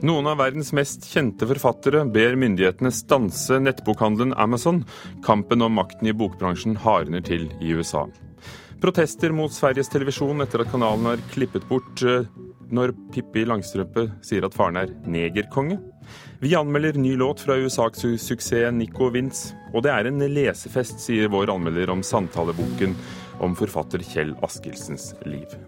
Noen av verdens mest kjente forfattere ber myndighetene stanse nettbokhandelen Amazon. Kampen om makten i bokbransjen hardner til i USA. Protester mot Sveriges Televisjon etter at kanalen har klippet bort eh, når Pippi Langstrømpe sier at faren er negerkonge. Vi anmelder ny låt fra USA-suksess Nico Vince. Og det er en lesefest, sier vår anmelder om samtaleboken om forfatter Kjell Askildsens liv.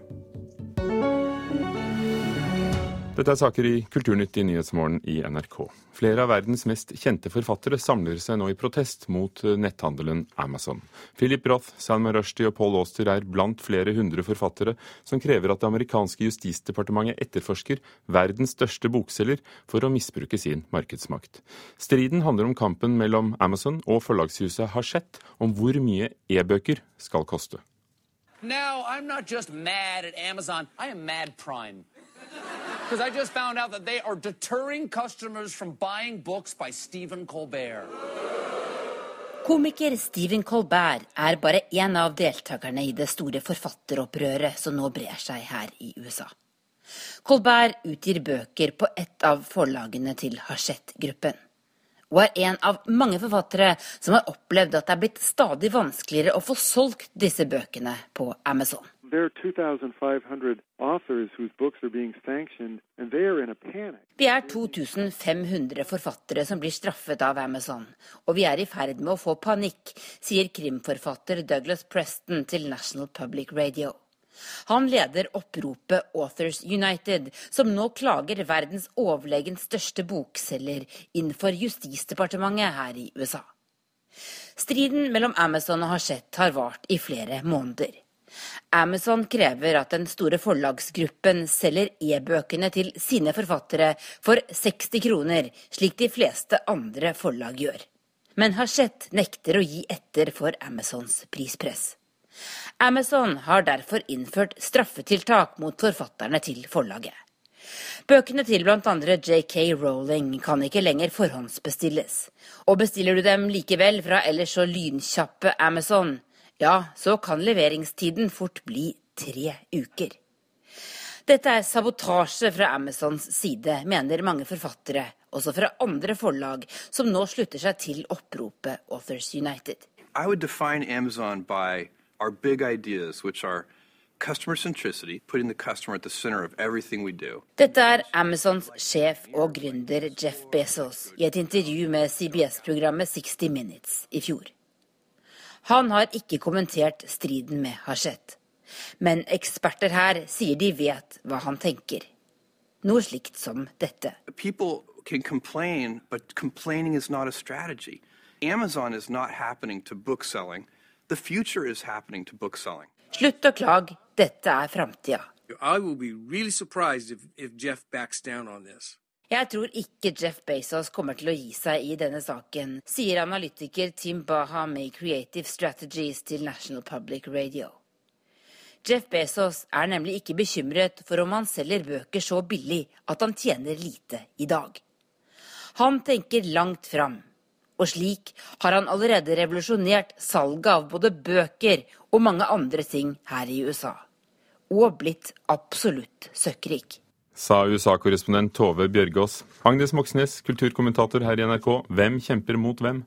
Dette er saker i Kulturnytt i Nyhetsmorgen i NRK. Flere av verdens mest kjente forfattere samler seg nå i protest mot netthandelen Amazon. Philip Roth, Salman Rushdie og Paul Auster er blant flere hundre forfattere som krever at det amerikanske justisdepartementet etterforsker verdens største bokselger for å misbruke sin markedsmakt. Striden handler om kampen mellom Amazon og forlagshuset Hachette om hvor mye e-bøker skal koste. Now, I'm not just mad at Amazon, I am mad prime. Because I just found out that they are deterring customers from buying books by Stephen Colbert. Komiker Stephen Colbert er bare én av deltakerne i det store forfatteropprøret som nå brer seg her i USA. Colbert utgir bøker på ett av forlagene til Hachette-gruppen. Og er en av mange forfattere som har opplevd at det er blitt stadig vanskeligere å få solgt disse bøkene på Amazon. There are 2,500 authors whose books are being sanctioned, and they are in a panic. Vi er 2500 forfattere som blir straffet av Amazon, og vi er i ferd med å få panikk, sier krimforfatter Douglas Preston til National Public Radio. Han leder oppropet Authors United, som nå klager verdens overlegent største bokselger innenfor Justisdepartementet her i USA. Striden mellom Amazon og Hachette har vart i flere måneder. Amazon krever at den store forlagsgruppen selger e-bøkene til sine forfattere for 60 kroner, slik de fleste andre forlag gjør. Men Hachette nekter å gi etter for Amazons prispress. Amazon har derfor innført straffetiltak mot forfatterne til forlaget. Bøkene til bl.a. JK Rowling kan ikke lenger forhåndsbestilles. Og bestiller du dem likevel fra ellers så lynkjappe Amazon, ja, så kan leveringstiden fort bli tre uker. Dette er sabotasje fra Amazons side, mener mange forfattere, også fra andre forlag, som nå slutter seg til oppropet Authors United. I would define Amazon by our big ideas, which are customer centricity, putting the customer at the center of everything we do. Dette er Amazons sjef og gründer Jeff Bezos i et intervju med CBS-programmet 60 Minutes i fjor. Han har ikke kommentert striden med Hachette. Men eksperter her sier de vet hva han tenker. Noe slikt som dette. Complain, Amazon is not happening to bookselling. The future is happening to bookselling. Slutt å klage, dette er framtida. I will be really surprised if, if Jeff backs down on this. Jeg tror ikke Jeff Bezos kommer til å gi seg i denne saken, sier analytiker Tim Baham i Creative Strategies til National Public Radio. Jeff Bezos er nemlig ikke bekymret for om han selger bøker så billig at han tjener lite i dag. Han tenker langt fram, og slik har han allerede revolusjonert salget av både bøker og mange andre ting her i USA. Og blitt absolutt søkkrik sa USA-korrespondent Tove Bjørgaas. Agnes Moxnes, kulturkommentator her i NRK. Hvem kjemper mot hvem?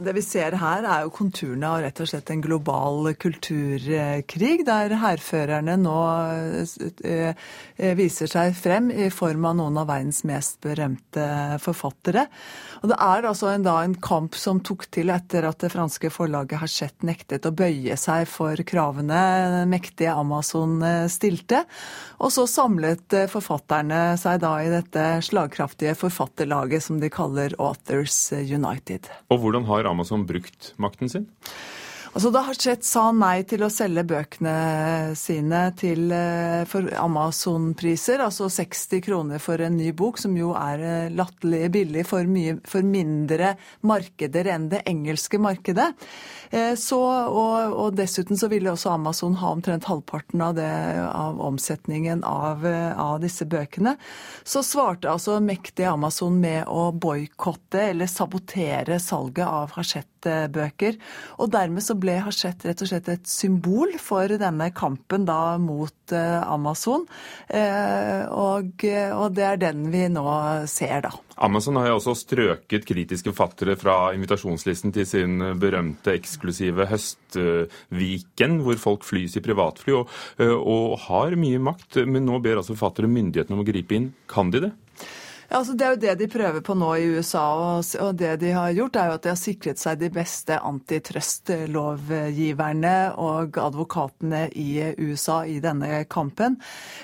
Det vi ser her, er jo konturene av rett og slett en global kulturkrig, der hærførerne nå eh, eh, viser seg frem i form av noen av verdens mest berømte forfattere. Og Det er altså en, da en kamp som tok til etter at det franske forlaget Hachette nektet å bøye seg for kravene mektige Amazon eh, stilte. Og så samlet forfatterne seg da i dette slagkraftige forfatterlaget som de kaller Authors United. Og hvordan har Amazon brukt makten sin? Altså, Da Hachette sa nei til å selge bøkene sine til, eh, for Amazon-priser, altså 60 kroner for en ny bok, som jo er eh, latterlig billig for, mye, for mindre markeder enn det engelske markedet, så, og, og, dessuten så ville også Amazon ha omtrent halvparten av, det, av omsetningen av, av, disse bøkene, så svarte altså mektige Amazon med å boikotte eller sabotere salget av Hachette bøker. Og dermed så ble, Hachette rett og slett et symbol for denne kampen da mot Amazon. Og, og det er den vi nå ser, da. Amazon har jo også strøket kritiske forfattere fra invitasjonslisten til sin berømte eksklusive høstviken, hvor folk flys i privatfly og, og har mye makt. Men nå ber altså forfattere myndighetene om å gripe inn. Kan de det? Altså Det er jo det de prøver på nå i USA. Og det de har gjort, er jo at de har sikret seg de beste antitrust-lovgiverne og advokatene i USA i denne kampen.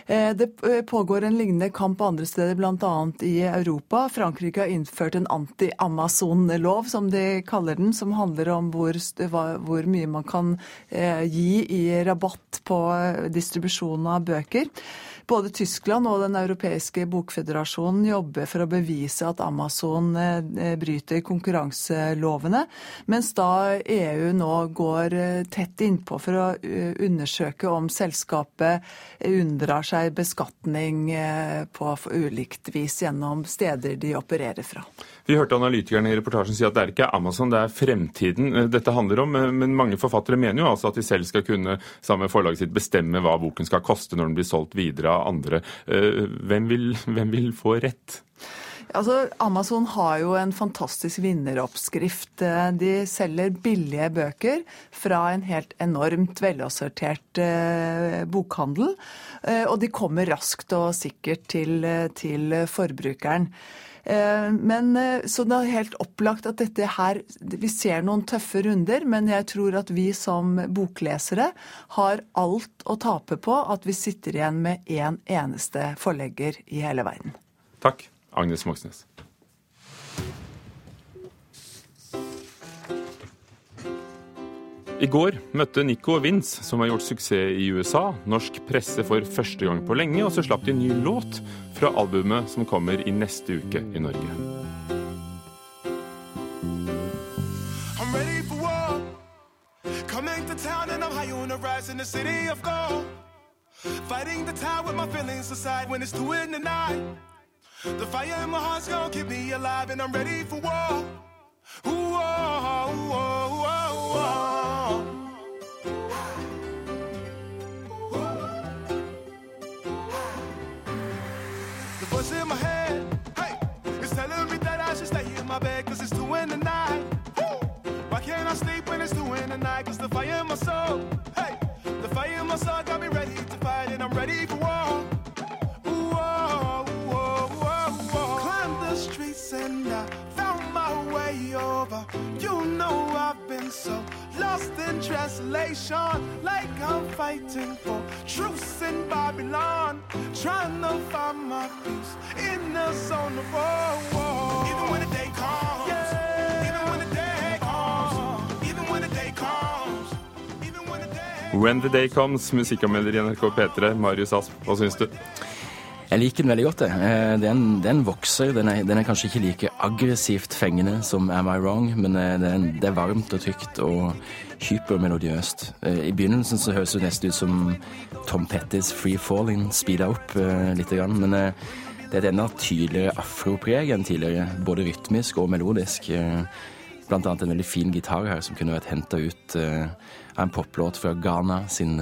Eh, det pågår en lignende kamp andre steder, bl.a. i Europa. Frankrike har innført en anti-Amazon-lov, som de kaller den, som handler om hvor, hvor mye man kan eh, gi i rabatt på distribusjonen av bøker. Både Tyskland og Den europeiske bokfederasjonen jobber for å bevise at Amazon eh, bryter konkurranselovene, mens da EU nå går eh, tett innpå for å eh, undersøke om selskapet unndrar seg beskatning på ulikt vis gjennom steder de opererer fra. Vi hørte analytikerne i reportasjen si at det er ikke Amazon, det er fremtiden dette handler om. Men mange forfattere mener jo altså at de selv skal kunne sammen med forlaget sitt bestemme hva boken skal koste når den blir solgt videre andre. Eh, hvem vil, hvem vil få rett? Altså, Amazon har jo en fantastisk vinneroppskrift. De selger billige bøker fra en helt enormt velassortert eh, bokhandel. Eh, og de kommer raskt og sikkert til, til forbrukeren. Eh, men, eh, så det er helt opplagt at dette her Vi ser noen tøffe runder, men jeg tror at vi som boklesere har alt å tape på at vi sitter igjen med én en eneste forlegger i hele verden. Takk, Agnes Moxnes. I går møtte Nico Vince, som har gjort suksess i USA, norsk presse for første gang på lenge, og så slapp de en ny låt fra albumet som kommer i neste uke i Norge. Fighting the tide with my feelings aside when it's two in the night. The fire in my heart's gonna keep me alive, and I'm ready for war. In translation, like I'm fighting for truce in Babylon, trying to find my peace in the zone of war. Even when the day comes, yeah. even when the day comes, even when the day comes. When the Day Comes, musikkanmelder i NRK P3, Marius Asp, hva syns du? Jeg liker den veldig godt. det. Eh, den, den vokser. Den er, den er, kanskje ikke like aggressivt fengende som Am I Wrong, men eh, den, det er varmt og trygt og hypermelodiøst. Eh, I begynnelsen så høres det nesten ut som Tom Pettys Free Falling speeda opp litt, men det er et enda tydeligere afropreg enn tidligere, både rytmisk og melodisk. Blant annet en veldig fin gitar her som kunne vært henta ut av en poplåt fra Ghana sin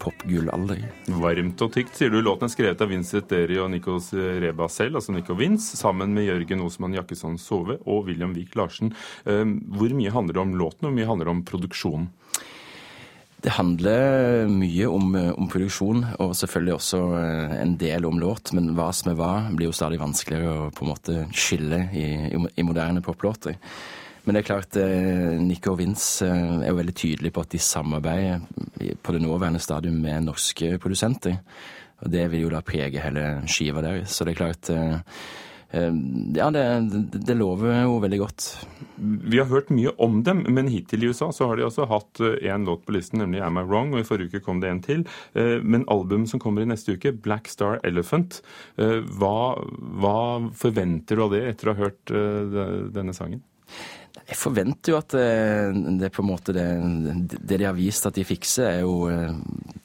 popgullalder. Varmt og tykt, sier du. Låten er skrevet av Vincent Deri og Nikos Reba selv, altså Nico Vince, sammen med Jørgen Osman Jakkesson Sove og William Wiik Larsen. Ehm, hvor mye handler det om låten, og hvor mye handler det om produksjonen? Det handler mye om, om, produksjon, og selvfølgelig også eh, en del om låt. Men hva som er hva, blir jo stadig vanskeligere å på en måte skille i, i moderne poplåter. Men det er klart, eh, Nico og Vince eh, er jo veldig tydelige på at de samarbeider på det nåværende stadium med norske produsenter. Og det vil jo da prege hele skiva deres. Så det er klart eh, ja, det, det, lover jo veldig godt. Vi har hørt mye om dem, men hittil i USA så har de også hatt én låt på listen, nemlig Am I Wrong, og i forrige uke kom det en til. Men albumet som kommer i neste uke, Black Star Elephant, hva, hva forventer du av det etter å ha hørt denne sangen? Jeg forventer jo at det, det, på en måte det, det, de har vist at de fikser, er jo eh,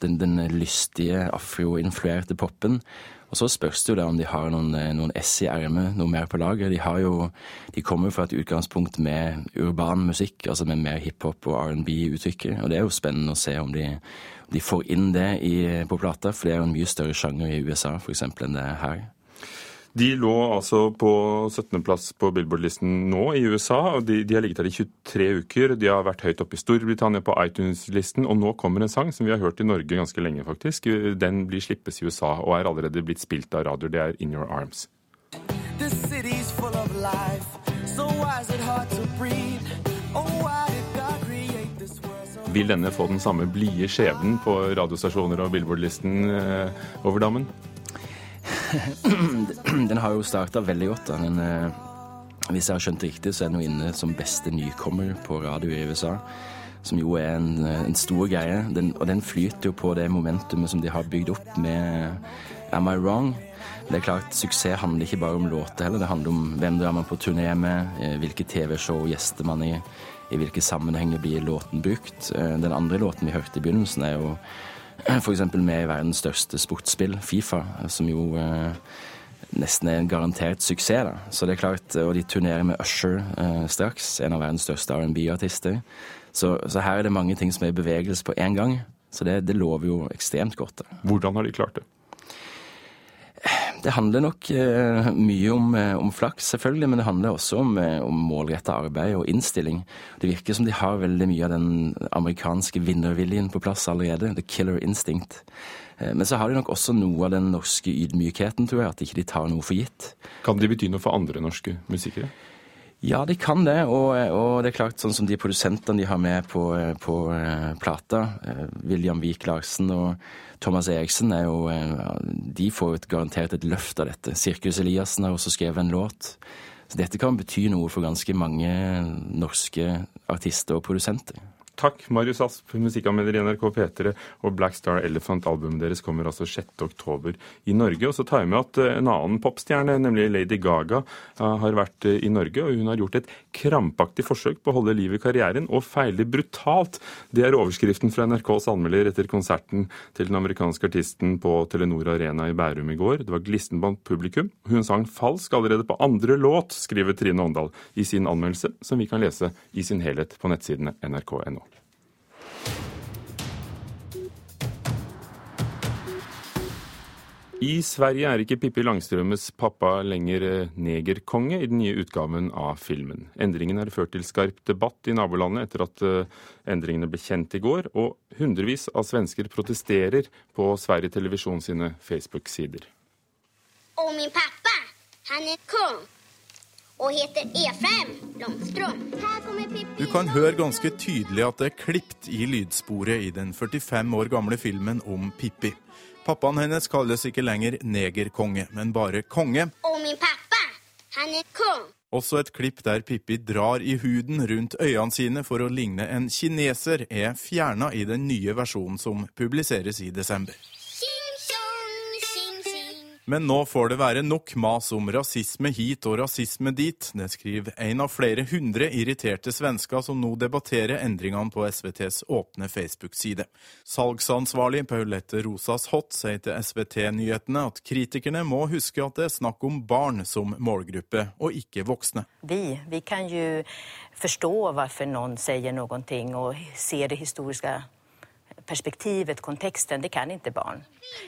den, den lystige, afroinfluerte popen. Og så spørs det jo da om de har noen, eh, noen S i ermet, noe mer på lager. De, har jo, de kommer jo fra et utgangspunkt med urban musikk, altså med mer hiphop og R&B-uttrykket. Og det er jo spennende å se om de, de får inn det i, på plata, for det er jo en mye større sjanger i USA for eksempel, enn det er her. De lå altså på 17.-plass på Billboard-listen nå i USA. og de, de, har ligget der i 23 uker. De har vært høyt oppe i Storbritannia på iTunes-listen. Og nå kommer en sang som vi har hørt i Norge ganske lenge, faktisk. Den blir slippes i USA og er allerede blitt spilt av radioer. Det er In Your Arms. Vil denne få den samme blide skjebnen på radiostasjoner og Billboard-listen eh, over dammen? den har jo starta veldig godt. da. Den, eh, hvis jeg har skjønt det riktig, så er den jo inne som beste nykommer på radio i USA. Som jo er en, en stor greie. Den, og den flyter jo på det momentumet som de har bygd opp med Am I Wrong? Det er klart, Suksess handler ikke bare om låter heller. Det handler om hvem drar man på turné med, eh, hvilke TV-show gjester man i, i hvilke sammenhenger blir låten brukt. Eh, den andre låten vi hørte i begynnelsen, er jo F.eks. med i verdens største sportsspill, Fifa, som jo eh, nesten er en garantert suksess. da. Så det er klart, Og de turnerer med Usher eh, straks, en av verdens største R&B-artister. Så, så, her er det mange ting som er i bevegelse på én gang. Så det, det lover jo ekstremt godt. Da. Hvordan har de klart det? Det handler nok eh, mye om, eh, om, flaks, selvfølgelig, men det handler også om, eh, om målretta arbeid og innstilling. Det virker som de har veldig mye av den amerikanske vinnerviljen på plass allerede. The killer instinct. Men så har de nok også noe av den norske ydmykheten, tror jeg. At ikke de tar noe for gitt. Kan de bety noe for andre norske musikere? Ja, de kan det. Og, og, det er klart, sånn som de produsentene de har med på, på plata, William Wiik Larsen og Thomas Eriksen er jo eh, De får et, garantert et løft av dette. Sirkus Eliassen har også skrevet en låt. Så dette kan bety noe for ganske mange norske artister og produsenter. Takk, Marius Asp, musikkanmelder i NRK P3. Og Black Star Elephant-albumet deres kommer altså 6.10 i Norge. Og så tar jeg med at eh, en annen popstjerne, nemlig Lady Gaga, eh, har vært eh, i Norge. Og hun har gjort et krampaktig forsøk på å holde liv i karrieren, og feiler brutalt. Det er overskriften fra NRKs anmelder etter konserten til den amerikanske artisten på Telenor Arena i Bærum i går. Det var glistenbånd publikum. Hun sang falsk allerede på andre låt, skriver Trine Åndal i sin anmeldelse, som vi kan lese i sin helhet på nettsidene nrk.no. I Sverige er ikke Pippi Langstrømmes pappa lenger eh, negerkonge i den nye utgaven av filmen. Endringen har ført til skarp debatt i nabolandet etter at eh, endringene ble kjent i går, og hundrevis av svensker protesterer på Sverige Televisjon sine Facebook-sider. Og min pappa, han er kong og heter Efraim Langstrøm. Du kan høre ganske tydelig at det er klipt i lydsporet i den 45 år gamle filmen om Pippi. Pappaen hennes kalles ikke lenger negerkonge, men bare konge. Og min pappa, han er kong. Også et klipp der Pippi drar i huden rundt øynene sine for å ligne en kineser, er fjerna i den nye versjonen som publiseres i desember. Men nå får det være nok mas om rasisme hit og rasisme dit. Det skriver en av flere hundre irriterte svensker som nå debatterer endringene på SVTs åpne Facebook-side. Salgsansvarlig Paulette Rosas Hott sier til SVT-nyhetene at kritikerne må huske at det er snakk om barn som målgruppe, og ikke voksne. Vi, vi kan jo forstå hvorfor noen sier noe og ser det historiske perspektivet, konteksten, det kan ikke barn.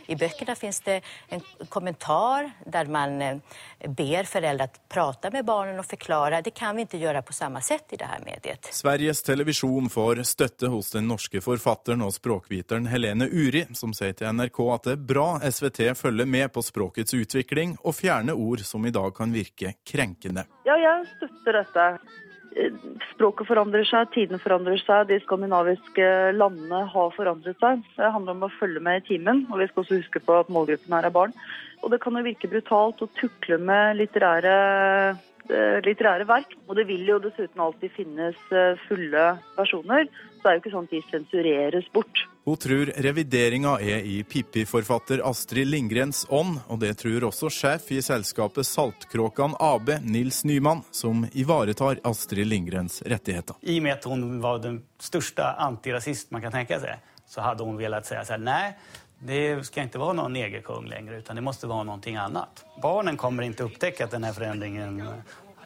I böckerna finns det en kommentar der man eh, ber föräldrar prate med barnen og forklare. Det kan vi ikke gjøre på samme sett i det her mediet. Sveriges Televisjon får støtte hos den norske forfatteren og språkviteren Helene Uri, som sier til NRK at det er bra SVT følger med på språkets utvikling og fjerner ord som i dag kan virke krenkende. Ja, jeg støtter dette. Språket forandrer seg, tidene forandrer seg, de skandinaviske landene har forandret seg. Det handler om å følge med i timen, og vi skal også huske på at målgruppen her er barn. Og det kan jo virke brutalt å tukle med litterære litterære verk. Og det vil jo dessuten alltid finnes eh, fulle versjoner. Så det er jo ikke sånn at de sensureres bort. Hun tror revideringa er i Pippi-forfatter Astrid Lindgrens ånd, og det tror også sjef i selskapet Saltkråkan AB, Nils Nyman, som ivaretar Astrid Lindgrens rettigheter. I og med at hun var den største antirasist man kan tenke seg, så hadde hun villet si sånn nei, det skal ikke være noen negerkung lenger, utan det måste være noe annet. Barnen kommer ikke att at denne förändringen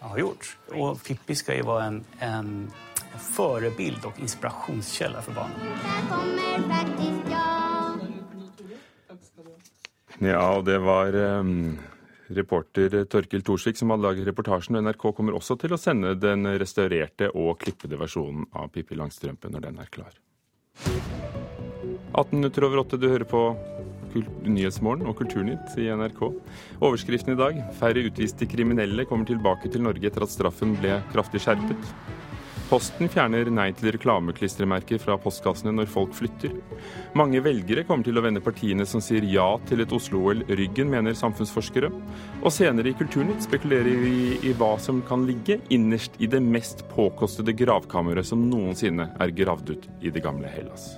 har gjorts. Og Pippi skal jo være en, en förebild och inspirationskälla för barnen. Ja, og det var um, reporter Torkil Torsvik som hadde laget reportasjen. NRK kommer også til å sende den restaurerte og klippede versjonen av Pippi Langstrømpe når den er klar. 18 minutter over åtte, du hører på Nyhetsmorgen og Kulturnytt i NRK. Overskriften i dag færre utviste kriminelle kommer tilbake til Norge etter at straffen ble kraftig skjerpet. Posten fjerner nei til reklameklistremerker fra postkassene når folk flytter. Mange velgere kommer til å vende partiene som sier ja til et Oslo-OL ryggen, mener samfunnsforskere. Og senere i Kulturnytt spekulerer vi i hva som kan ligge innerst i det mest påkostede gravkammeret som noensinne er gravd ut i det gamle Hellas.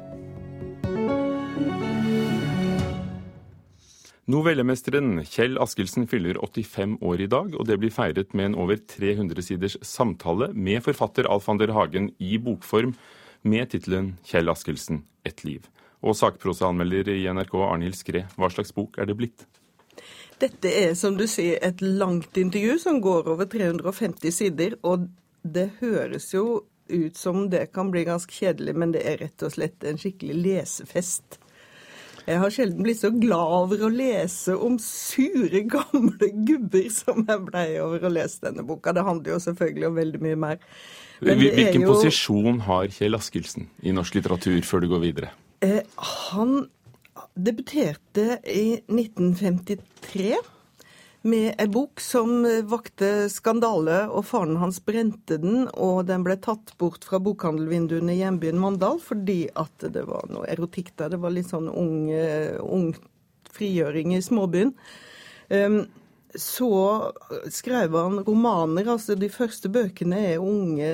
Novellemesteren Kjell Askildsen fyller 85 år i dag, og det blir feiret med en over 300 siders samtale med forfatter Alf Ander Hagen i bokform med tittelen 'Kjell Askildsen et liv'. Og sakprosaanmelder i NRK Arnhild Skre, hva slags bok er det blitt? Dette er som du sier et langt intervju som går over 350 sider, og det høres jo ut som det kan bli ganske kjedelig, men det er rett og slett en skikkelig lesefest. Jeg har sjelden blitt så glad over å lese om sure, gamle gubber som jeg blei over å lese denne boka. Det handler jo selvfølgelig om veldig mye mer. Hvilken jo... posisjon har Kjell Askildsen i norsk litteratur, før du går videre? Eh, han debuterte i 1953 med ei bok som vakte skandale, og faren hans brente den, og den ble tatt bort fra bokhandelvinduene i hjembyen Mandal fordi at det var noe erotikk der. Det var litt sånn ung, ung frigjøring i småbyen. Um, så skrev han romaner. altså De første bøkene er unge,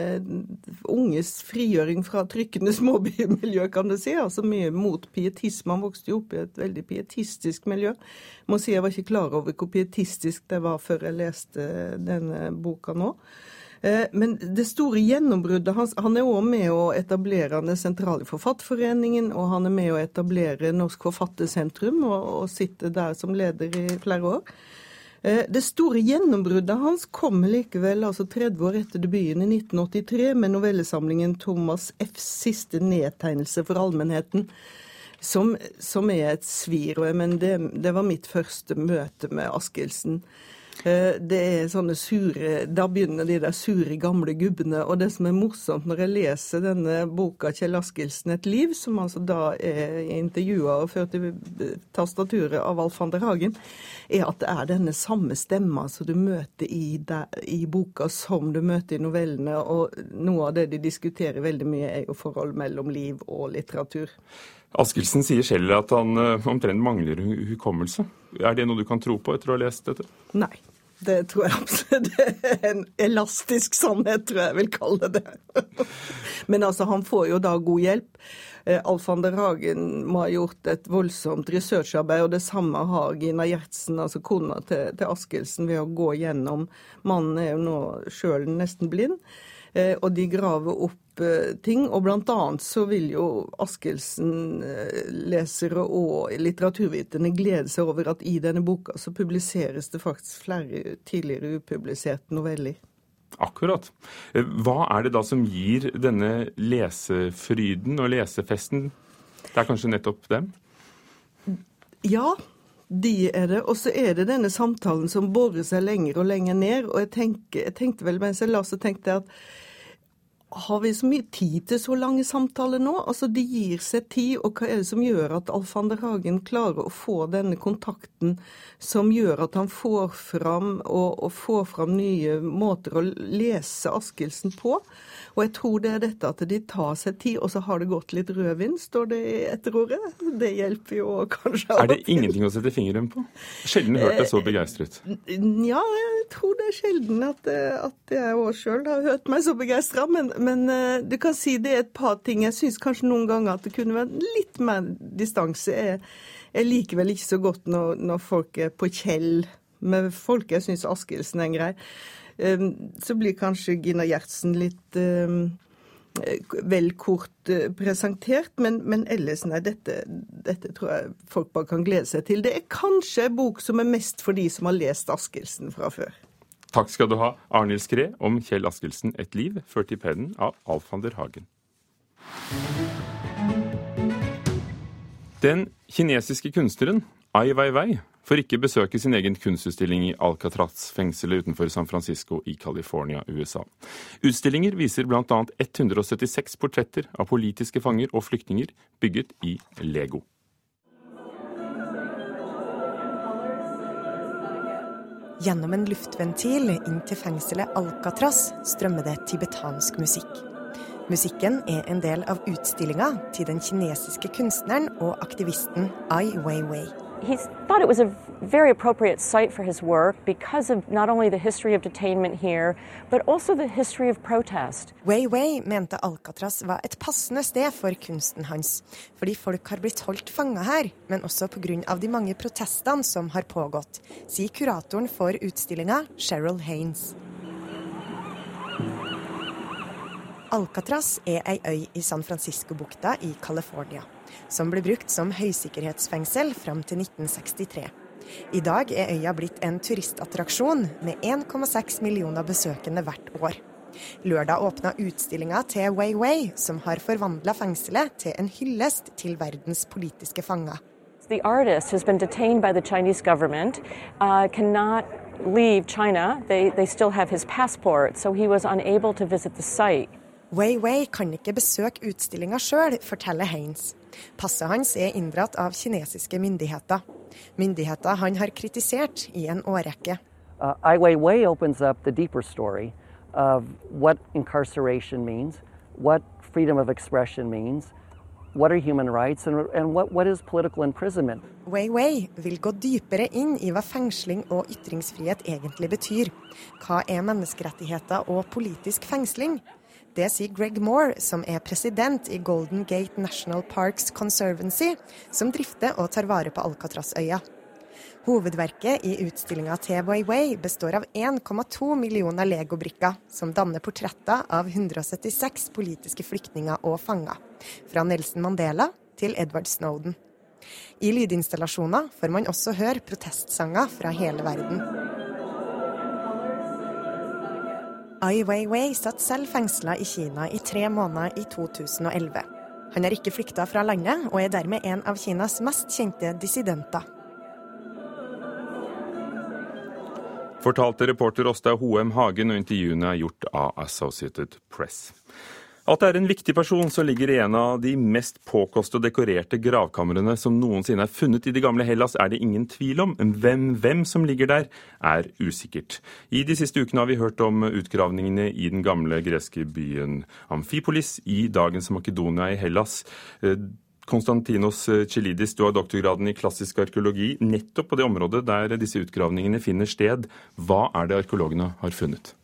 unges frigjøring fra trykkende småbymiljø, kan du si. altså Mye mot pietisme. Han vokste jo opp i et veldig pietistisk miljø. Jeg må si Jeg var ikke klar over hvor pietistisk det var før jeg leste denne boka nå. Eh, men det store gjennombruddet hans Han er òg med å etablere den sentrale forfatterforeningen, og han er med å etablere Norsk Forfattersentrum, og, og sitter der som leder i flere år. Eh, det store gjennombruddet hans kommer likevel altså 30 år etter debuten i 1983 med novellesamlingen 'Thomas Fs siste nedtegnelse for allmennheten', som, som er et svir. Men det, det var mitt første møte med Askildsen. Eh, det er sånne sure Da begynner de der sure, gamle gubbene. Og det som er morsomt når jeg leser denne boka 'Kjell Askildsen et liv', som altså da er intervjua og ført til tastaturet av Alf van der Hagen, er at det er denne samme stemma som du møter i, der, i boka som du møter i novellene. Og noe av det de diskuterer veldig mye, er jo forhold mellom liv og litteratur. Askildsen sier selv at han eh, omtrent mangler hukommelse. Er det noe du kan tro på etter å ha lest dette? Nei. Det tror jeg absolutt er en elastisk sannhet, tror jeg jeg vil kalle det. Men altså, han får jo da god hjelp. Eh, Alf van Hagen må ha gjort et voldsomt researcharbeid, og det samme har Gina Gjertsen, altså kona til, til Askildsen, ved å gå gjennom Mannen er jo nå sjøl nesten blind. Eh, og de graver opp eh, ting. Og blant annet så vil jo Askildsen-lesere eh, og litteraturviterne glede seg over at i denne boka så publiseres det faktisk flere tidligere upubliserte noveller. Akkurat. Hva er det da som gir denne lesefryden og lesefesten? Det er kanskje nettopp dem? Ja, de er det. Og så er det denne samtalen som borer seg lenger og lenger ned. Og jeg, tenker, jeg tenkte vel mens jeg la så tenkte jeg at har vi så mye tid til så lange samtaler nå? Altså, De gir seg tid, og hva er det som gjør at Alfander Hagen klarer å få denne kontakten som gjør at han får fram, og, og får fram nye måter å lese Askildsen på? Og jeg tror det er dette at de tar seg tid, og så har det gått litt rødvin, står det i etterordet. Det hjelper jo kanskje Er det ingenting å sette fingeren på? Sjelden hørt deg så begeistret. Ja, jeg tror det er sjelden at, at jeg òg sjøl har hørt meg så begeistra. Men, men, eh, du kan si det er et par ting. Jeg syns kanskje noen ganger at det kunne vært litt mer distanse. Jeg, jeg liker vel ikke så godt når, når folk er på Kjell med folk. Jeg syns Askildsen er en grei. Um, så blir kanskje Gina Gjertsen litt um, vel kort eh, presentert, men, men ellers, nei, dette, dette, tror jeg folk bare kan glede seg til. Det er kanskje en bok som er mest for de som har lest Askildsen fra før. Takk skal du ha, Arnhild Skræ, om Kjell Askildsen Et liv, ført i pennen av Alf van der Hagen. Den kinesiske kunstneren Ai Weiwei får ikke besøke sin egen kunstutstilling i Alcatraz-fengselet utenfor San Francisco i California, USA. Utstillinger viser bl.a. 176 portretter av politiske fanger og flyktninger bygget i Lego. Gjennom en luftventil inn til fengselet Alcatraz strømmer det tibetansk musikk. Musikken er en del av utstillinga til den kinesiske kunstneren og aktivisten Ai Weiwei. He thought it was a very appropriate site for his work because of not only the history of detainment here, but also the history of protest. Wei Wei mente Alcatraz var et passende sted for kunsten hans, fordi folk har blitt holdt fanga her, men også pga. de mange protestene som har pågått, sier kuratoren for utstillinga, Cheryl Haines. Alcatraz er ei øy i San Francisco-bukta i California som ble brukt som høysikkerhetsfengsel fram til 1963. I dag er øya blitt en turistattraksjon med 1,6 millioner besøkende hvert år. Lørdag åpna utstillinga til Wei Wei, som har forvandla fengselet til en hyllest til verdens politiske fanger. The artist has been detained by the Chinese government, uh, cannot leave China. They, they still have his passport, so he was unable to visit the site. Wei Wei kan ikke besøke utstillinga sjøl, forteller Haines. Passet hans er inndratt av kinesiske myndigheter. Myndigheter han har kritisert i en årrekke. Uh, Ai Weiwei opens up the deeper story of what incarceration means, what freedom of expression means, what are human rights, and, and what, what is political imprisonment. Weiwei vil gå dypere inn i hva fengsling og ytringsfrihet egentlig betyr. Hva er menneskerettigheter og politisk fengsling? Det sier Greg Moore, som er president i Golden Gate National Parks Conservancy, som drifter og tar vare på Alcatraz-øya. Hovedverket i utstillinga til Way består av 1,2 millioner legobrikker, som danner portretter av 176 politiske flyktninger og fanger. Fra Nelson Mandela til Edward Snowden. I lydinstallasjoner får man også høre protestsanger fra hele verden. Ai Weiwei satt selv fengsla i Kina i tre måneder i 2011. Han har ikke flykta fra landet, og er dermed en av Kinas mest kjente dissidenter. Fortalte reporter Åsta Hoem Hagen, og intervjuene er gjort av Associated Press. At det er en viktig person som ligger i en av de mest påkoste og dekorerte gravkamrene som noensinne er funnet i det gamle Hellas, er det ingen tvil om. Hvem, hvem som ligger der, er usikkert. I de siste ukene har vi hørt om utgravningene i den gamle greske byen Amfipolis i dagens Makedonia i Hellas. Eh, Konstantinos Chilidis, du har doktorgraden i klassisk arkeologi nettopp på det området der disse utgravningene finner sted. Hva er det arkeologene har funnet?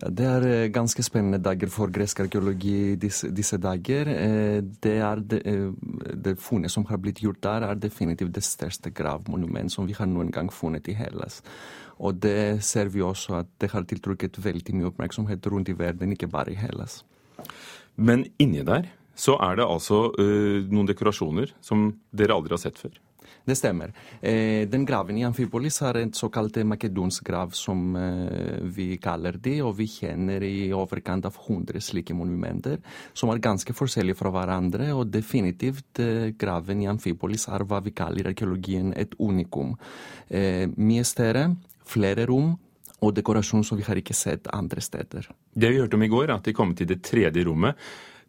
Ja, det er eh, ganske spennende dager for gresk arkeologi disse, disse dager. Eh, det, er det, eh, det funnet som har blitt gjort der, er definitivt det største gravmonument som vi har noen gang funnet i Hellas. Og det ser vi også at det har tiltrukket veldig mye oppmerksomhet rundt i verden, ikke bare i Hellas. Men inni der så er det altså uh, noen dekorasjoner som dere aldri har sett før? Det stemmer. Eh, den graven i Amfipolis er en såkalt makedonsk grav, som eh, vi kaller det. Og vi kjenner i overkant av 100 slike monumenter, som er ganske forskjellige fra hverandre. Og definitivt eh, graven i Amfipolis er hva vi kaller i arkeologien et unikum. Mye større, flere rom og dekorasjon som vi har ikke sett andre steder. Det vi hørte om i går, er at de kom til det tredje rommet.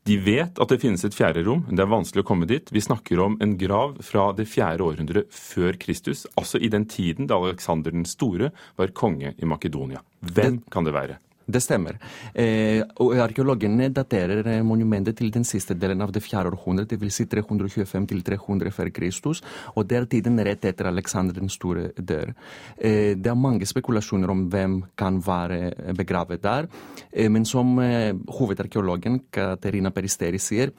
De vet at det finnes et fjerde rom, det er vanskelig å komme dit. Vi snakker om en grav fra det fjerde århundret før Kristus, altså i den tiden da Aleksander den store var konge i Makedonia. Hvem kan det være? Det stemmer. Eh, og Arkeologene daterer eh, monumentet til den siste delen av det fjerde århundret, dvs. Si 325 til 300 før Kristus. Og det er tiden rett etter Aleksander den store dør. Eh, det er mange spekulasjoner om hvem kan være begravet der. Eh, men som eh, hovedarkeologen Katerina Peristeri sier,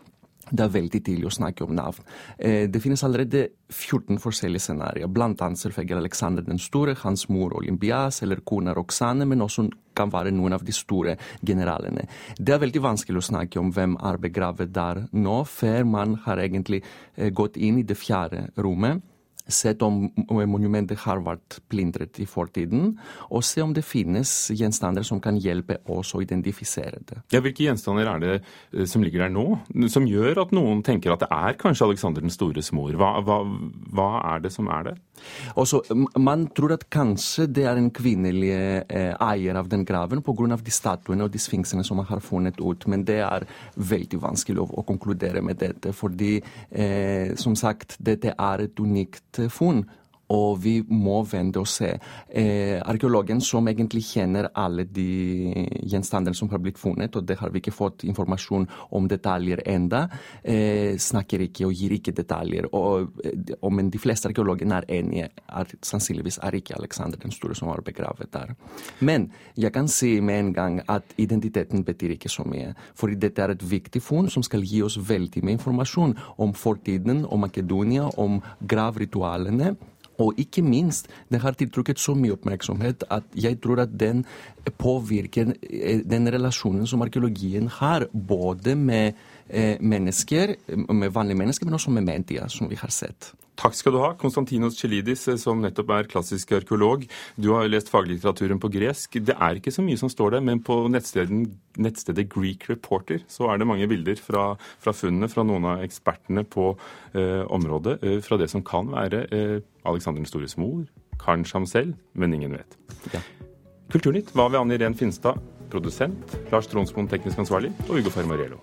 det er veldig tidlig å snakke om navn. Eh, det finnes allerede 14 forskjellige scenarioer, annet selvfølgelig Alexander den store, hans mor Olympias eller kona Roxane, men også kan være noen av de store generalene. Det er veldig vanskelig å snakke om hvem er begravet der nå, før man har egentlig eh, gått inn i det fjerde rommet sett om monumentet har vært plyndret i fortiden, og se om det finnes gjenstander som kan hjelpe oss å identifisere det. Ja, hvilke gjenstander er det eh, som ligger der nå, som gjør at noen tenker at det er kanskje Alexander den stores mor? Hva, hva, hva er det som er det? Også, man tror at kanskje det er en kvinnelig eh, eier av den graven pga. de statuene og de sfinksene som man har funnet ut, men det er veldig vanskelig å, å konkludere med dette, fordi eh, som sagt, dette er et unikt funn og vi må vente og se. Eh, arkeologen som egentlig kjenner alle de gjenstandene som har blitt funnet, og det har vi ikke fått informasjon om detaljer enda, eh, snakker ikke og gir ikke detaljer. Og, og, men de fleste arkeologene er enige at sannsynligvis er ikke Alexander den store som var begravet der. Men jeg kan si med en gang at identiteten betyr ikke så mye. For dette er et viktig funn som skal gi oss veldig mye informasjon om fortiden, om Makedonia, om gravritualene. Og ikke minst, den har tiltrukket så mye oppmerksomhet at jeg tror at den påvirker eh, den relasjonen som arkeologien har, både med mennesker, med vanlige mennesker, men også med media, som vi har sett. Takk skal du ha, Konstantinos Chelidis, eh, som nettopp er klassisk arkeolog. Du har lest faglitteraturen på gresk. Det er ikke så mye som står der, men på nettstedet Greek Reporter så er det mange bilder fra, fra funnene fra noen av ekspertene på eh, området, eh, fra det som kan være eh, Alexander den stores mor, kanskje ham selv, men ingen vet. Ja. Kulturnytt var ved Anne Irén Finstad, produsent, Lars Tronsmoen teknisk ansvarlig, og Ugo Fermariello.